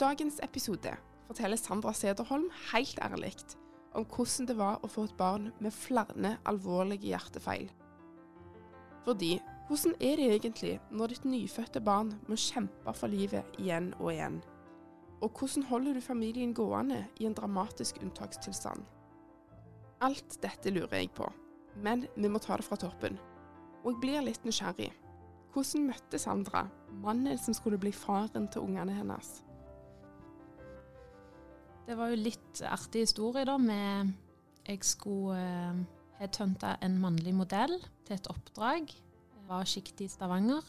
Dagens episode forteller Sandra Sederholm helt ærlig om hvordan det var å få et barn med flere alvorlige hjertefeil. Fordi hvordan er det egentlig når ditt nyfødte barn må kjempe for livet igjen og igjen? Og hvordan holder du familien gående i en dramatisk unntakstilstand? Alt dette lurer jeg på, men vi må ta det fra toppen. Og jeg blir litt nysgjerrig. Hvordan møtte Sandra mannen som skulle bli faren til ungene hennes? Det var jo litt artig historie, da. Med jeg skulle headhunte en mannlig modell til et oppdrag. Jeg var sjiktig i Stavanger.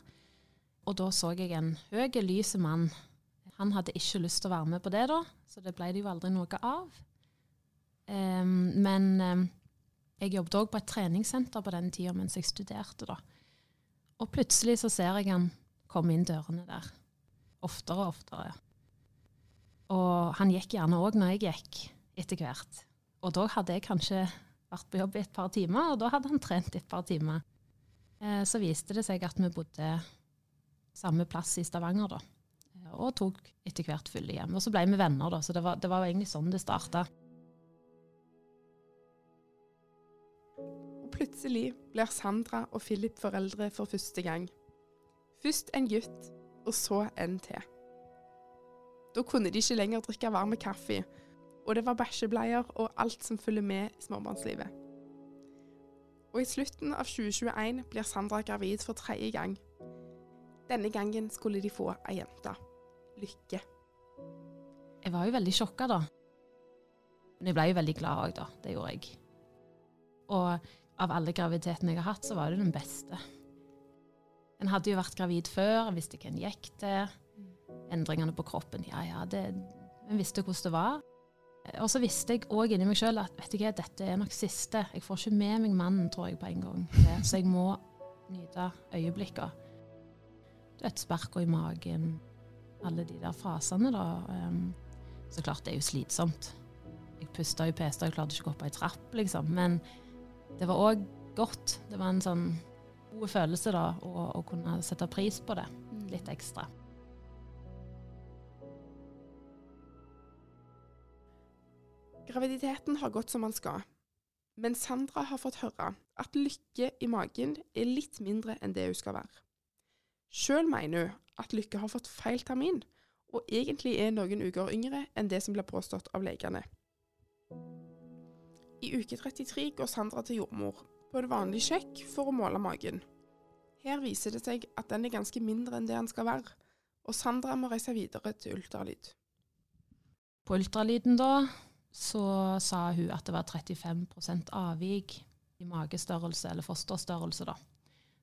Og da så jeg en høy, lys mann. Han hadde ikke lyst til å være med på det, da, så det ble det jo aldri noe av. Um, men um, jeg jobbet òg på et treningssenter på den tida mens jeg studerte, da. Og plutselig så ser jeg han komme inn dørene der. Oftere og oftere. Og han gikk gjerne òg når jeg gikk, etter hvert. Og da hadde jeg kanskje vært på jobb i et par timer, og da hadde han trent et par timer. Eh, så viste det seg at vi bodde samme plass i Stavanger, da. Og tok etter hvert fulle hjem. Og så ble vi venner, da. Så det var, det var egentlig sånn det starta. Plutselig blir Sandra og Philip foreldre for første gang. Først en gutt, og så en til. Da kunne de ikke lenger drikke varm kaffe, og det var bæsjebleier og alt som følger med i småbarnslivet. Og i slutten av 2021 blir Sandra gravid for tredje gang. Denne gangen skulle de få ei jente. Lykke. Jeg var jo veldig sjokka, da. Men jeg ble jo veldig glad òg, da. Det gjorde jeg. Og av alle graviditetene jeg har hatt, så var det den beste. En hadde jo vært gravid før, visste hva en gikk til. Endringene på kroppen, ja ja, det, jeg visste hvordan det var. Og så visste jeg òg inni meg sjøl at vet du hva, dette er nok siste. Jeg får ikke med meg mannen, tror jeg, på en gang. Det, så jeg må nyte øyeblikkene. Dødsverka i magen, alle de der fasene, da. Um, så klart, det er jo slitsomt. Jeg pusta jo pesta, jeg klarte ikke å gå opp ei trapp, liksom. Men det var òg godt. Det var en sånn god følelse, da, å, å kunne sette pris på det litt ekstra. Graviditeten har gått som den skal, men Sandra har fått høre at Lykke i magen er litt mindre enn det hun skal være. Sjøl mener hun at Lykke har fått feil termin, og egentlig er noen uker yngre enn det som blir påstått av legene. I uke 33 går Sandra til jordmor på en vanlig sjekk for å måle magen. Her viser det seg at den er ganske mindre enn det den skal være, og Sandra må reise videre til ultralyd. På ultralyden da, så sa hun at det var 35% avvik i magestørrelse, eller fosterstørrelse, da.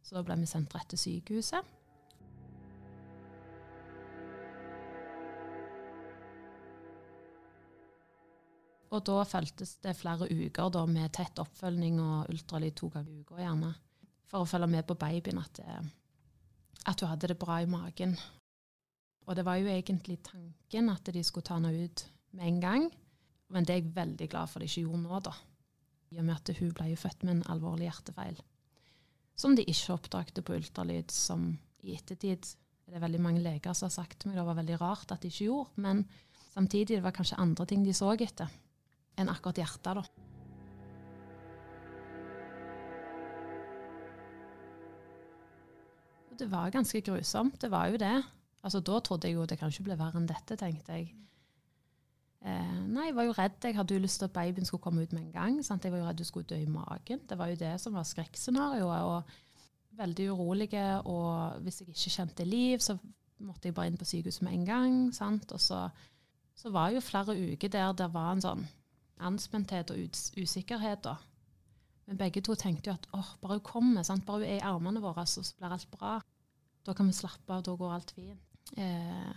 Så da ble vi sendt rett til sykehuset. Og da fulgtes det flere uker da, med tett oppfølging og ultralyd to ganger i uka gjerne. For å følge med på babyen, at, det, at hun hadde det bra i magen. Og det var jo egentlig tanken at de skulle ta henne ut med en gang. Men det er jeg veldig glad for de ikke gjorde nå, da. I og med at hun ble jo født med en alvorlig hjertefeil. Som de ikke oppdaget på ultralyd, som i ettertid det er veldig mange leger som har sagt til meg det var veldig rart at de ikke gjorde. Men samtidig det var kanskje andre ting de så etter enn akkurat hjertet, da. Det var ganske grusomt, det var jo det. Altså, Da trodde jeg jo det kan ikke bli verre enn dette, tenkte jeg. Eh, nei, jeg var jo redd. Jeg hadde jo lyst til at babyen skulle komme ut med en gang. Sant? Jeg var jo redd hun skulle dø i magen. Det var jo det som var skrekkscenarioet. Og veldig urolige. Og hvis jeg ikke kjente liv, så måtte jeg bare inn på sykehuset med en gang. Sant? Og så, så var jo flere uker der det var en sånn anspenthet og us usikkerhet. da. Men begge to tenkte jo at åh, bare hun kommer, sant? bare hun er i armene våre, så blir alt bra. Da kan vi slappe av, da går alt fint. Eh,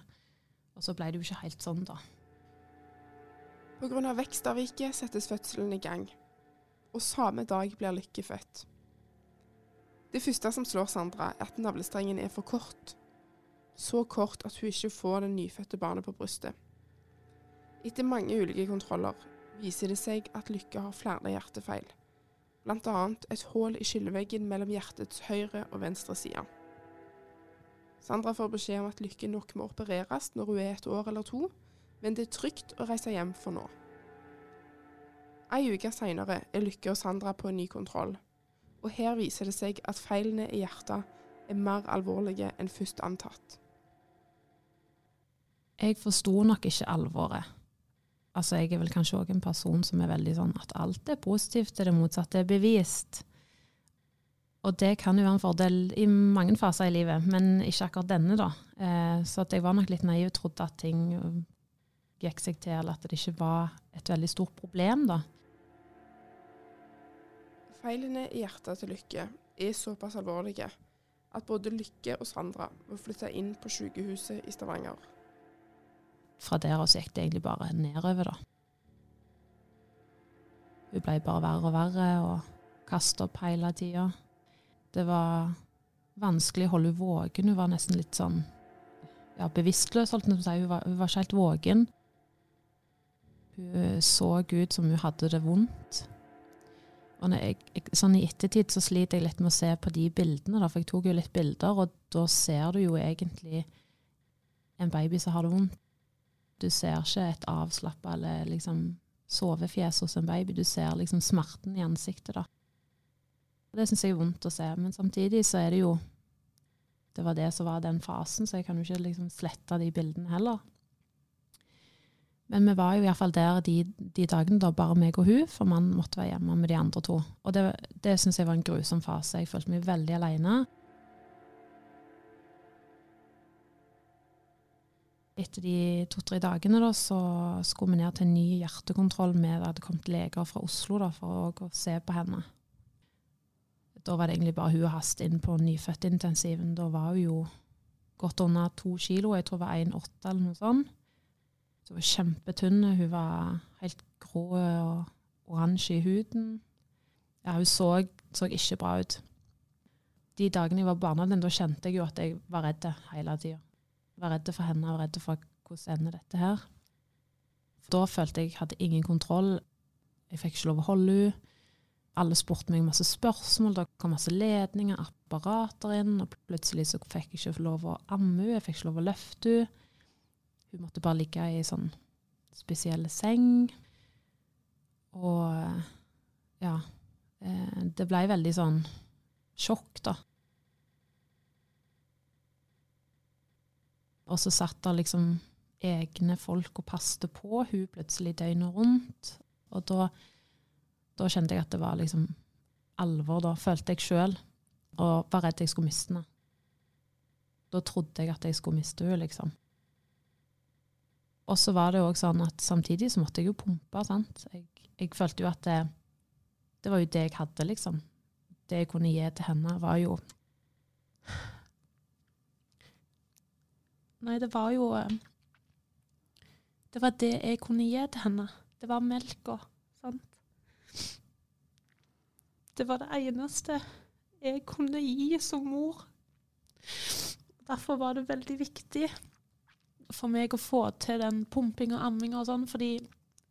og så ble det jo ikke helt sånn, da. Pga. vekstavviket settes fødselen i gang, og samme dag blir Lykke født. Det første som slår Sandra, er at navlestrengen er for kort. Så kort at hun ikke får det nyfødte barnet på brystet. Etter mange ulike kontroller viser det seg at Lykke har flere hjertefeil, bl.a. et hull i skilleveggen mellom hjertets høyre og venstre side. Sandra får beskjed om at Lykke nok må opereres når hun er et år eller to, men det er trygt å reise hjem for nå. Ei uke seinere er Lykke og Sandra på en ny kontroll, og her viser det seg at feilene i hjertet er mer alvorlige enn først antatt. Jeg forsto nok ikke alvoret. Altså, jeg er vel kanskje òg en person som er veldig sånn at alt er positivt til det motsatte er bevist. Og det kan jo være en fordel i mange faser i livet, men ikke akkurat denne, da. Eh, så jeg var nok litt naiv og trodde at ting gikk seg til, eller at det ikke var et veldig stort problem, da. Feilene i hjertet til Lykke er såpass alvorlige at både Lykke og Sandra må flytte inn på sykehuset i Stavanger. Fra der av gikk det egentlig bare nedover, da. Hun ble bare verre og verre og kasta opp hele tida. Det var vanskelig å holde henne våken. Hun var nesten litt sånn ja, bevisstløs, holdt jeg på å si. Hun var, hun var ikke helt våken. Hun så ut som hun hadde det vondt. Og jeg, jeg, sånn I ettertid så sliter jeg litt med å se på de bildene, da, for jeg tok jo litt bilder, og da ser du jo egentlig en baby som har det vondt. Du ser ikke et avslappa eller liksom sovefjes hos en baby, du ser liksom smerten i ansiktet. da. Det syns jeg er vondt å se. Men samtidig så er det jo Det var det som var den fasen, så jeg kan jo ikke liksom slette de bildene heller. Men vi var jo iallfall der de, de dagene, da bare meg og hun, for man måtte være hjemme med de andre to. Og det, det syns jeg var en grusom fase. Jeg følte meg veldig aleine. Etter de to-tre dagene da, så skulle vi ned til en ny hjertekontroll med det hadde kommet leger fra Oslo da, for å se på henne da var det egentlig bare hun og hast inn på nyfødtintensiven. Da var hun jo godt under to kilo, jeg tror det var 1,8 eller noe sånt. Hun var kjempetynn. Hun var helt grå og oransje i huden. Ja, hun så, så ikke bra ut. De dagene jeg var barnehagen, da kjente jeg jo at jeg var redd hele tida. Var redd for henne og redd for hvordan ender dette her. Da følte jeg jeg hadde ingen kontroll. Jeg fikk ikke lov å holde henne alle spurte meg masse spørsmål, det kom masse ledninger, apparater inn, og plutselig så fikk jeg ikke lov å amme henne, jeg fikk ikke lov å løfte henne. Hun måtte bare ligge i sånn spesiell seng. Og ja eh, Det ble veldig sånn sjokk, da. Og så satt der liksom egne folk og passte på hun plutselig døgnet rundt. Og da da kjente jeg at det var liksom alvor, da følte jeg sjøl, og var redd jeg skulle miste henne. Da trodde jeg at jeg skulle miste henne, liksom. Og så var det òg sånn at samtidig så måtte jeg jo pumpe, sant. Jeg, jeg følte jo at det, det var jo det jeg hadde, liksom. Det jeg kunne gi til henne, var jo Nei, det var jo eh, Det var det jeg kunne gi til henne. Det var melka. Sant? Det var det eneste jeg kunne gi som mor. Derfor var det veldig viktig for meg å få til den pumping og amming og sånn, fordi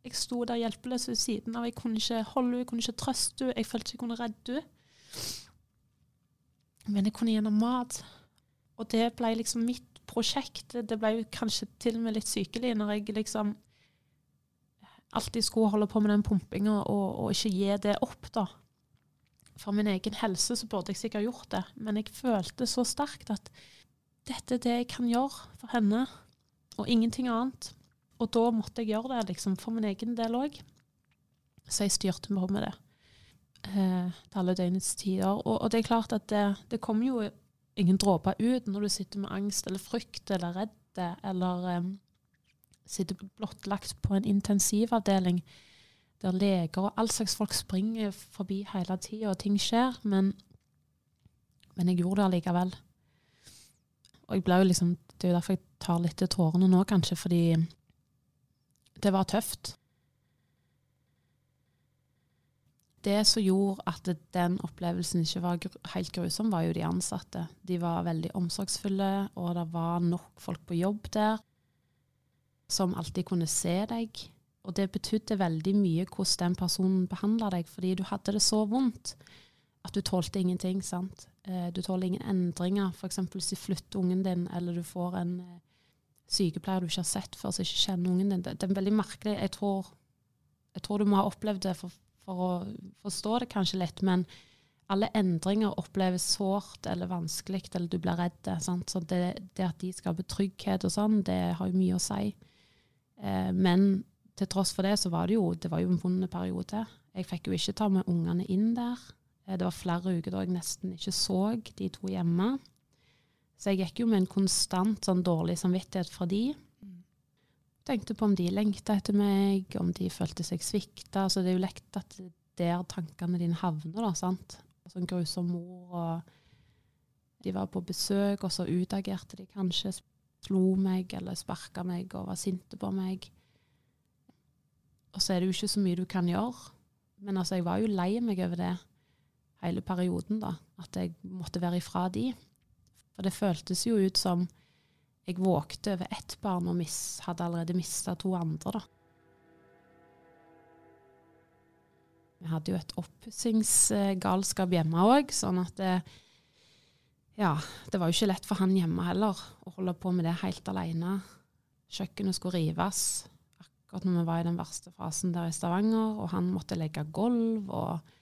jeg sto der hjelpeløs ved siden av. Jeg kunne ikke holde henne, jeg kunne ikke trøste henne, jeg følte ikke jeg kunne redde henne. Men jeg kunne henne mat. Og det ble liksom mitt prosjekt. Det ble kanskje til og med litt sykelig når jeg liksom alltid skulle holde på med den pumpinga og, og, ikke gi det opp, da for min egen helse så burde jeg sikkert gjort det, men jeg følte så sterkt at dette er det jeg kan gjøre for henne, og ingenting annet. Og da måtte jeg gjøre det, liksom, for min egen del òg. Så jeg styrte på med det eh, til alle døgnets tider. Og, og, det er klart at det, det kommer jo ingen dråper ut når du sitter med angst eller frykt eller redd eller eh, sitter blottlagt på en intensivavdeling. der leger og all slags folk springer forbi hele tida, og ting skjer. Men, men jeg gjorde det allikevel. Og jeg ble jo liksom, Det er jo derfor jeg tar litt til tårene nå, kanskje, fordi det var tøft. Det som gjorde at den opplevelsen ikke var helt grusom, var jo de ansatte. De var veldig omsorgsfulle, og det var nok folk på jobb der som alltid kunne se deg. Og det betydde veldig mye hvordan den personen behandla deg, fordi du hadde det så vondt at du tålte ingenting. sant? Eh, du tåler ingen endringer. F.eks. hvis du flytter ungen din, eller du får en eh, sykepleier du ikke har sett før, som ikke kjenner ungen din. Det, det er veldig merkelig. Jeg tror, jeg tror, du må ha opplevd det for, for å forstå det kanskje litt. Men alle endringer oppleves sårt eller vanskelig, eller du blir redd. Sant? Så det, det, at de skaper trygghet og sånn, det har jo mye å si. Eh, men til tross for det, så var det jo, det var jo en vond periode. Jeg fikk jo ikke ta med ungene inn der. Eh, det var flere uker da jeg nesten ikke så de to hjemme. Så jeg gikk jo med en konstant sånn dårlig samvittighet fra de. Tenkte på om de lengta etter meg, om de følte seg svikta. Altså, det er jo lett at der tankene dine havner, da. sant? Sånn grusom mor, og de var på besøk, og så utagerte de kanskje. Slo meg eller sparka meg og var sinte på meg. Og så er det jo ikke så mye du kan gjøre. Men altså, jeg var jo lei meg over det hele perioden, da. At jeg måtte være ifra de. For det føltes jo ut som jeg vågte over ett barn og miss, hadde allerede mista to andre, da. Vi hadde jo et oppussingsgalskap hjemme òg, sånn at det, ja, det var jo ikke lett for han hjemme heller å holde på med det helt alene. Kjøkkenet skulle rives akkurat når vi var i den verste fasen der i Stavanger, og han måtte legge gulv og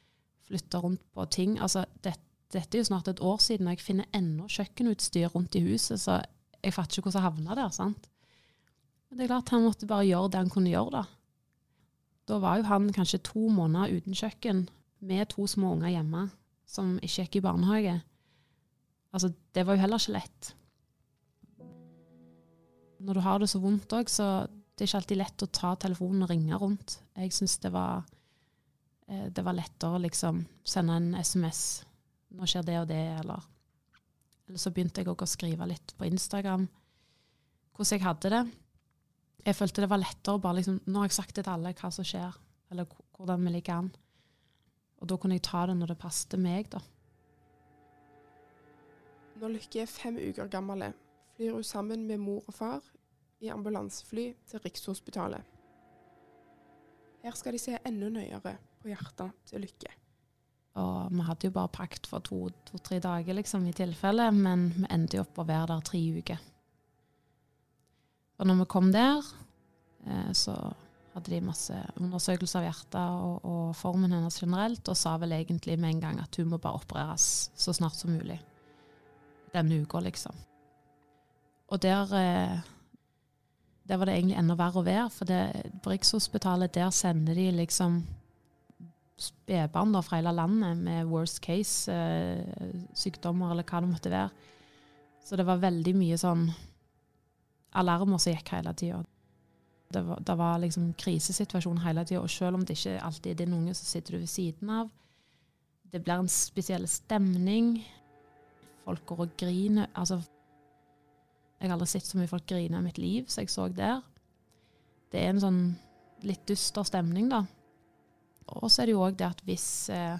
flytte rundt på ting. Altså, det, dette er jo snart et år siden, og jeg finner ennå kjøkkenutstyr rundt i huset, så jeg fatter ikke hvordan jeg havna der. sant? Men det er klart han måtte bare gjøre det han kunne gjøre, da. Da var jo han kanskje to måneder uten kjøkken, med to små unger hjemme som ikke gikk i barnehage. Altså, det var jo heller ikke lett. Når du har det så vondt òg, så det er ikke alltid lett å ta telefonen og ringe rundt. Jeg syns det Eh, det var lettere å liksom sende en SMS 'Nå skjer det og det', eller Eller så begynte jeg òg å skrive litt på Instagram hvordan jeg hadde det. Jeg følte det var lettere å bare liksom Nå har jeg sagt det til alle hva som skjer, eller hvordan vi ligger an. Og da kunne jeg ta det når det passet meg, da. Når Lykke er fem uker gammel, flyr hun sammen med mor og far i ambulansefly til Rikshospitalet. Her skal de se enda nøyere på hjertet til Lykke. Og vi hadde jo bare pakket for to-tre to, dager, liksom, i tilfelle, men vi endte jo opp å være der tre uker. Og når vi kom der, eh, så hadde de masse undersøkelser av hjertet og, og, formen hennes generelt, og sa vel egentlig med en gang at hun må bare opereres så snart som mulig. Denne uka, liksom. Og der eh, der var det egentlig enda verre å være, for det, Rikshospitalet der sender de liksom spedbarn fra hele landet med worst case-sykdommer eh, eller hva det måtte være. Så det var veldig mye sånn alarmer som gikk hele tida. Det, det var liksom krisesituasjon hele tida, og selv om det ikke alltid er din unge, så sitter du ved siden av. Det blir en spesiell stemning. Folk går og griner. Altså, jeg har aldri sett så mye folk grine i mitt liv som jeg så der. Det er en sånn litt dyster stemning, da. Og så er det jo òg det at hvis, eh,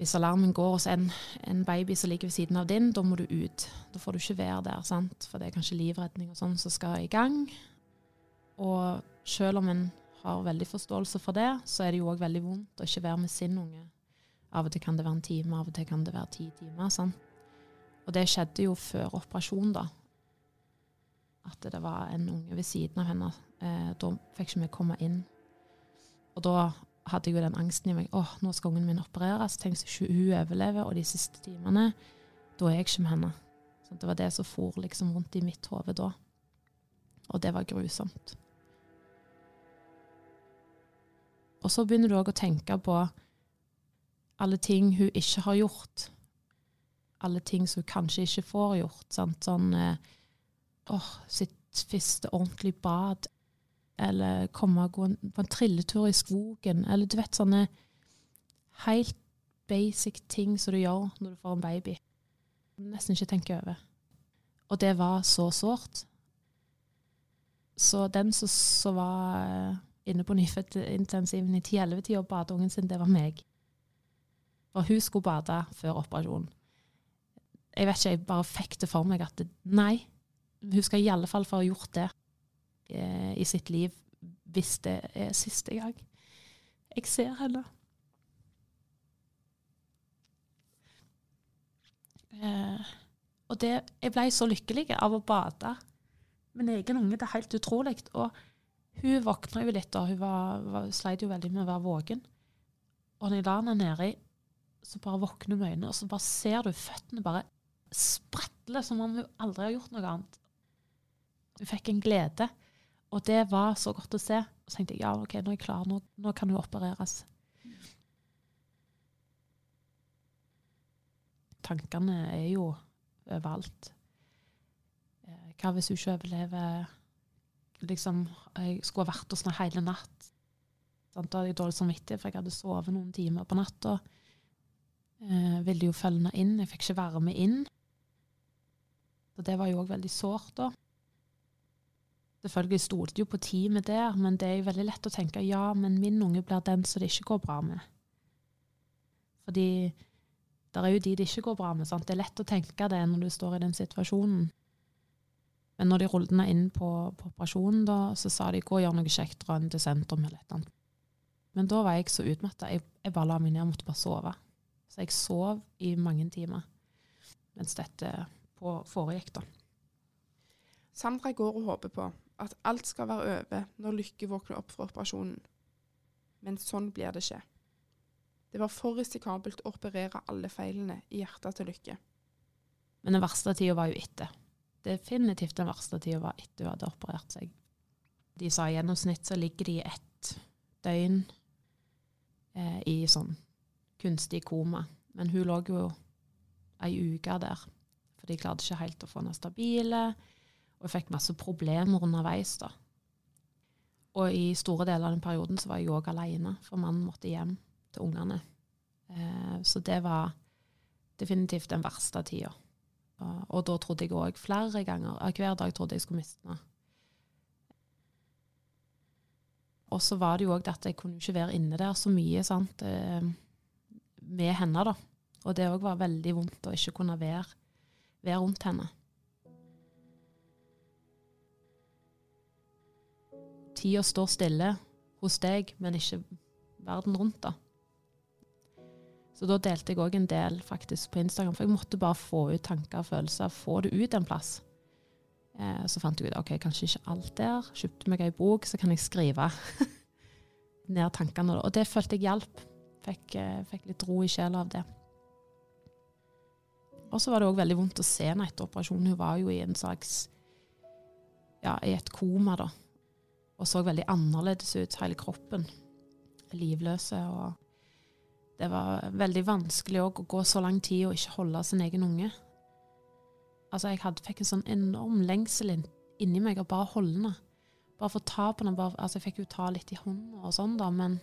hvis alarmen går hos en, en, baby som ligger ved siden av din, da må du ut. Da får du ikke være der, sant? for det er kanskje livredning og sånn som skal i gang. Og selv om en har veldig forståelse for det, så er det jo òg veldig vondt å ikke være med sin unge. Av og til kan det være en time, av og til kan det være ti timer. sant? Og det skjedde jo før operasjon, da. At det var en unge ved siden av henne. Eh, da fikk ikke vi komme inn og da hadde jeg jo den angsten i meg. Åh, nå skal ungen min opereres. Tenk hvis ikke hun overlever, og de siste timene, da er jeg ikke med henne. Så det var det som for liksom rundt i mitt hode da. Og det var grusomt. Og så begynner du òg å tenke på alle ting hun ikke har gjort. Alle ting som hun kanskje ikke får gjort. Sant? Sånn eh, åh, sitt første ordentlige bad eller komme og gå på en trilletur i skogen, eller du vet sånne helt basic ting som du gjør når du får en baby. Nesten ikke tenke over. Og det var så sårt. Så den som, som var eh, inne på nyfødtintensiven i 10-11-tida og bada ungen sin, det var meg. For hun skulle bade før operasjonen. Jeg vet ikke, jeg bare fikk det for meg at det, nei, hun skal i alle fall få gjort det eh, i sitt liv hvis det er siste gang jeg ser henne. Eh, og det, jeg ble så lykkelig av å bade min egen unge. Det er helt utrolig. Og hun våkna jo litt, og hun var, var, sleit jo veldig med å være våken. Og når jeg la henne nedi, så bare våkner hun med øynene, og så bare ser du føttene bare spretle som om hun aldri har gjort noe annet. Hun fikk en glede, og det var så godt å se. Og så tenkte jeg ja, OK, nå er jeg klar, nå, nå kan hun opereres. Tankene er jo overalt. Eh, hva hvis hun ikke overlever? Liksom, jeg skulle vært hos henne hele natt. Da hadde jeg dårlig samvittighet, for jeg hadde sovet noen timer på natta. Eh, ville jo følge henne inn. Jeg fikk ikke være med inn. Så det var jo òg veldig sårt, da. Selvfølgelig stolte jo på teamet der, men det er jo veldig lett å tenke ja, men min unge blir den som det ikke går bra med. Fordi det er jo de det ikke går bra med. sant? Det er lett å tenke det når du står i den situasjonen. Men når de rullet meg inn på, på, operasjonen, da, så sa de gå og gjør noe kjekt, henne til sentrum eller annet. Men da var jeg så utmatta. Jeg, jeg, bare la meg ned og måtte bare sove. Så jeg sov i mange timer mens dette på foregikk, da. Sandra går og håper på at alt skal være over når Lykke våkner opp fra operasjonen. Men sånn blir det ikke. Det var for risikabelt å operere alle feilene i hjertet til Lykke. Men den verste tida var jo etter. Definitivt den verste tida var etter hun hadde operert seg. De sa i gjennomsnitt så ligger de i ett døgn eh, i sånn kunstig koma. Men hun lå jo ei uke der. For de klarte ikke helt å få henne stabile, og jeg fikk masse problemer underveis. da. Og i store deler av den perioden så var jeg òg alene, for mannen måtte hjem til ungene. Eh, så det var definitivt den verste tida. Og, og da trodde jeg òg flere ganger Hver dag trodde jeg skulle miste henne. Og så var det jo òg at jeg kunne ikke være inne der så mye sant, eh, med henne, da. Og det òg var veldig vondt å ikke kunne være, være rundt henne. Tida står stille hos deg, men ikke verden rundt, da. Så da delte jeg òg en del faktisk på Instagram, for jeg måtte bare få ut tanker og følelser, få det ut en plass. Eh, så fant jeg ut ok, kanskje ikke alt der. Kjøpte meg ei bok, så kan jeg skrive ned tankene. Og det følte jeg hjalp. Fikk, eh, fikk litt ro i sjela av det. Og så var det òg veldig vondt å se henne etter operasjonen. Hun var jo i en slags Ja, i et koma, da. Og så veldig annerledes ut, hele kroppen. Livløse. Og det var veldig vanskelig å gå så lang tid og ikke holde sin egen unge. Altså, jeg hadde, fikk en sånn enorm lengsel inni meg av bare holde henne. Bare få ta på henne. altså, jeg fikk jo ta litt i hånda og sånn, da, men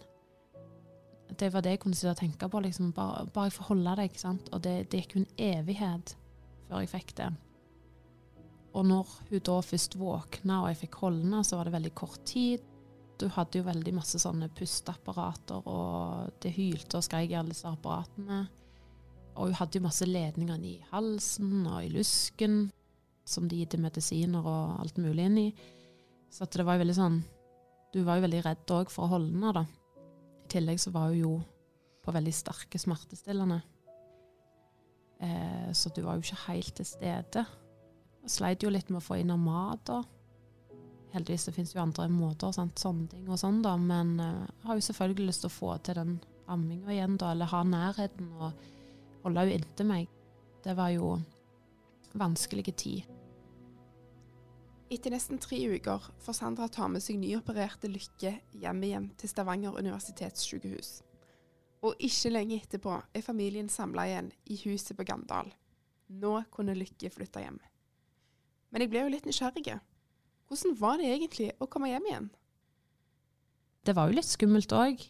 det var det jeg kunne sitte og tenke på. Liksom. Bare, bare jeg får holde deg, ikke sant? Og det, det gikk jo en evighet før jeg fikk det. Og når hun da først våkna og jeg fikk holde henne, så var det veldig kort tid. Hun hadde jo veldig masse sånne pusteapparater, og det hylte og skrek i alle disse apparatene. Og hun hadde jo masse ledninger i halsen og i lusken, som de gitt medisiner og alt mulig inn i. Så det var jo veldig sånn Du var jo veldig redd òg for å holde henne, da. I tillegg så var hun jo på veldig sterke smertestillende. Eh, så du var jo ikke helt til stede. Jeg sleit jo litt med å få inn mat. da. Heldigvis det finnes jo andre måter, sant? sånne ting og sånn, da. Men uh, har jo selvfølgelig lyst til å få til den amminga igjen, da. Eller ha nærheten og holde henne inntil meg. Det var jo vanskelige tid. Etter nesten tre uker får Sandra ta med seg nyopererte Lykke hjem igjen til Stavanger universitetssykehus. Og ikke lenge etterpå er familien samla igjen i huset på Gandal. Nå kunne Lykke flytte hjem. Men jeg ble jo litt nysgjerrig. Hvordan var det egentlig å komme hjem igjen? det var jo litt skummelt òg.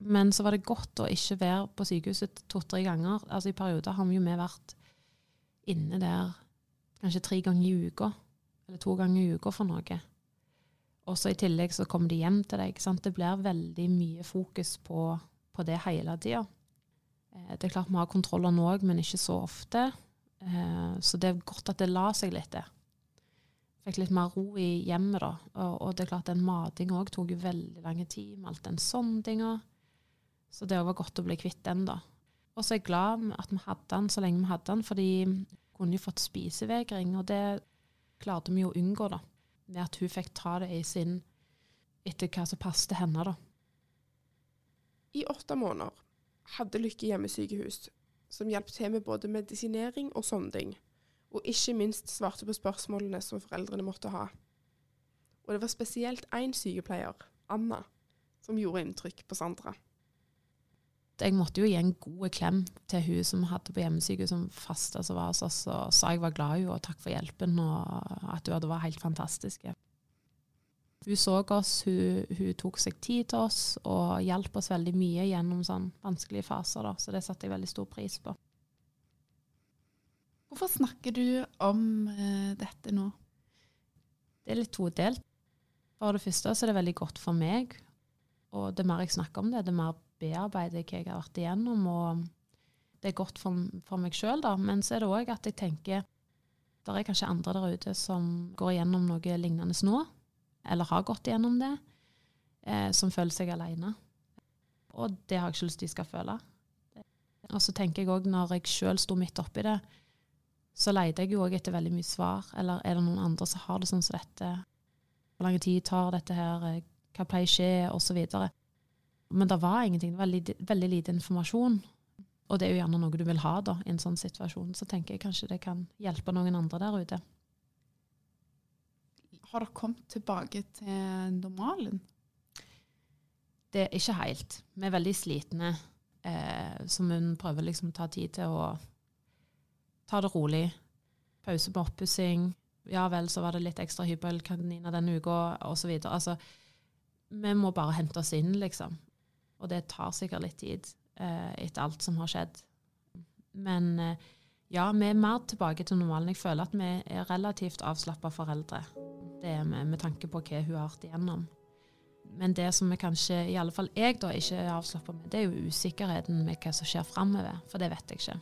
Men så var det godt å ikke være på sykehuset to-tre ganger. Altså I perioder har vi jo vært inne der kanskje tre ganger i uka. Eller to ganger i uka for noe. Og så i tillegg så kommer de hjem til deg. Sant? Det blir veldig mye fokus på, på det hele tida. Eh, det er klart vi har kontroller nå òg, men ikke så ofte. Eh, så det er godt at det la seg litt, det. Fikk litt mer ro i hjemmet, da. Og, og det er klart den matinga òg tok jo veldig lang tid med alt den sondinga. Så det var godt å bli kvitt den, da. Og så er jeg glad at vi hadde den så lenge vi hadde den, fordi hun kunne jo fått spisevegring, og det klarte vi jo å unngå, da. Med at hun fikk ta det i sin etter hva som passet henne, da. I åtte måneder hadde Lykke hjemmesykehus, som hjalp til med både medisinering og sonding, og ikke minst svarte på spørsmålene som foreldrene måtte ha. Og det var spesielt én sykepleier, Anna, som gjorde inntrykk på Sandra jeg måtte jo gi en god klem til hun som hadde på hjemmesyke, som faste som var hos oss, og sa jeg var glad i henne, og takk for hjelpen, og at hun hadde vært helt fantastisk. Hun så oss, hun, hun, tok seg tid til oss og hjalp oss veldig mye gjennom sånn vanskelige faser, da, så det satte jeg veldig stor pris på. Hvorfor snakker du om uh, dette nå? Det er litt todelt. For det første så er det veldig godt for meg, og det mer jeg snakker om det, det mer bearbeider hva jeg har vært igjennom. og Det er godt for, for meg sjøl, men så er det òg at jeg tenker det er kanskje andre der ute som går igjennom noe lignende nå, eller har gått igjennom det, eh, som føler seg alene. Og det har jeg ikke lyst til de skal føle. Og så tenker jeg òg, når jeg sjøl sto midt oppi det, så leter jeg jo òg etter veldig mye svar. Eller er det noen andre som har det sånn som dette? Hvor lang tid tar dette her? Hva pleier å skje? Og så videre. Men det var ingenting. Det var veldig, veldig lite informasjon. Og det er jo gjerne noe du vil ha da, i en sånn situasjon. Så tenker jeg kanskje det kan hjelpe noen andre der ute. Har dere kommet tilbake til normalen? Det er ikke helt. Vi er veldig slitne, eh, så vi prøver liksom å ta tid til å ta det rolig. Pause på oppussing. Ja vel, så var det litt ekstra hybelkaniner denne uka, osv. Altså, vi må bare hente oss inn, liksom. Og det tar sikkert litt tid eh, etter alt som har skjedd. Men eh, ja, vi er mer tilbake til normalen. Jeg føler at vi er relativt avslappa foreldre. Det er med, med tanke på hva hun har vært igjennom. Men det som vi kanskje, i alle fall jeg da, ikke er avslappa med, det er jo usikkerheten med hva som skjer framover. For det vet jeg ikke.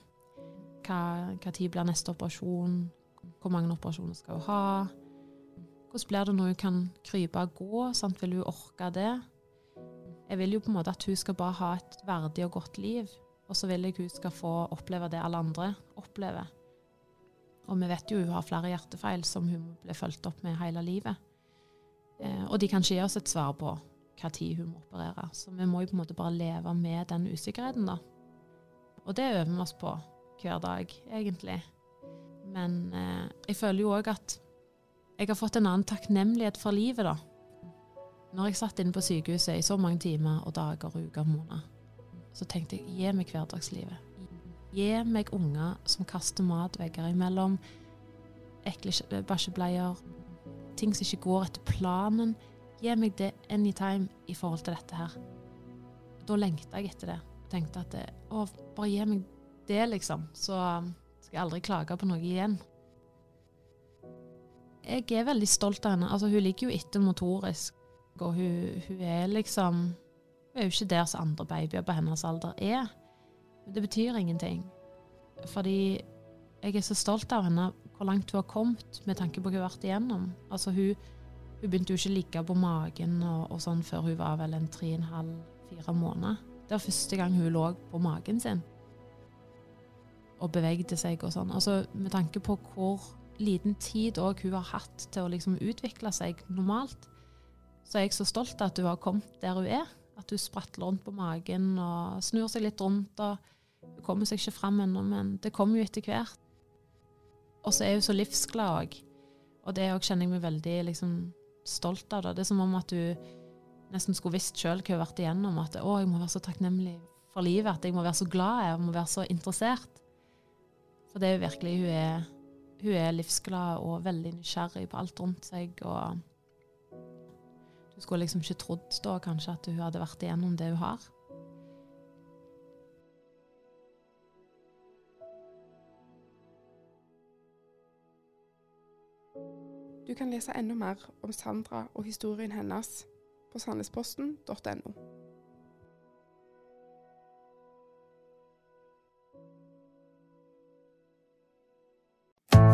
Hva, hva tid blir neste operasjon? Hvor mange operasjoner skal hun ha? Hvordan blir det når hun kan krype og gå? Sant? Vil hun orke det? Jeg vil jo på en måte at hun skal bare ha et verdig og godt liv. Og så vil jeg hun skal få oppleve det alle andre opplever. Og vi vet jo hun har flere hjertefeil som hun ble fulgt opp med hele livet. Eh, og de kan ikke gi oss et svar på hva tid hun må operere. Så vi må jo på en måte bare leve med den usikkerheten, da. Og det øver vi oss på hver dag, egentlig. Men eh, jeg føler jo òg at jeg har fått en annen takknemlighet for livet, da. Når jeg satt inne på sykehuset i så mange timer og dager og uker og måneder, så tenkte jeg gi meg hverdagslivet. Gi meg unger som kaster mat vegger imellom, ekle bæsjebleier, ting som ikke går etter planen. Gi meg det anytime i forhold til dette her. Da lengta jeg etter det. Tenkte at det, å, bare gi meg det, liksom. Så skal jeg aldri klage på noe igjen. Jeg er veldig stolt av henne. Altså, hun ligger jo etter motorisk og hun, hun, er liksom Hun er jo ikke der som andre babyer på hennes alder er. Det betyr ingenting. Fordi jeg er så stolt av henne, hvor langt hun har kommet med tanke på hva hun har vært igjennom. Altså hun, hun begynte jo ikke å ligge på magen og, og, sånn før hun var vel en tre og en halv, fire måneder. Det var første gang hun lå på magen sin og bevegde seg og sånn. Altså med tanke på hvor liten tid hun har hatt til å liksom utvikle seg normalt, så er jeg så stolt av at hun har kommet der hun er. At hun spratler rundt på magen og snur seg litt rundt. og kommer seg ikke fram ennå, men det kommer jo etter hvert. Og så er hun så livsglad òg. Og det kjenner jeg meg veldig liksom, stolt av. Det. det er som om at hun nesten skulle visst sjøl hva hun har vært igjennom. At å, jeg må være så takknemlig for livet, at jeg må være så glad, jeg må være så interessert. For det er jo virkelig Hun er, hun er livsglad og veldig nysgjerrig på alt rundt seg. og Du skulle liksom ikke trodd da kanskje at hun hadde vært igjennom det hun har. Du kan lese enda mer om Sandra og historien hennes på sandnesposten.no.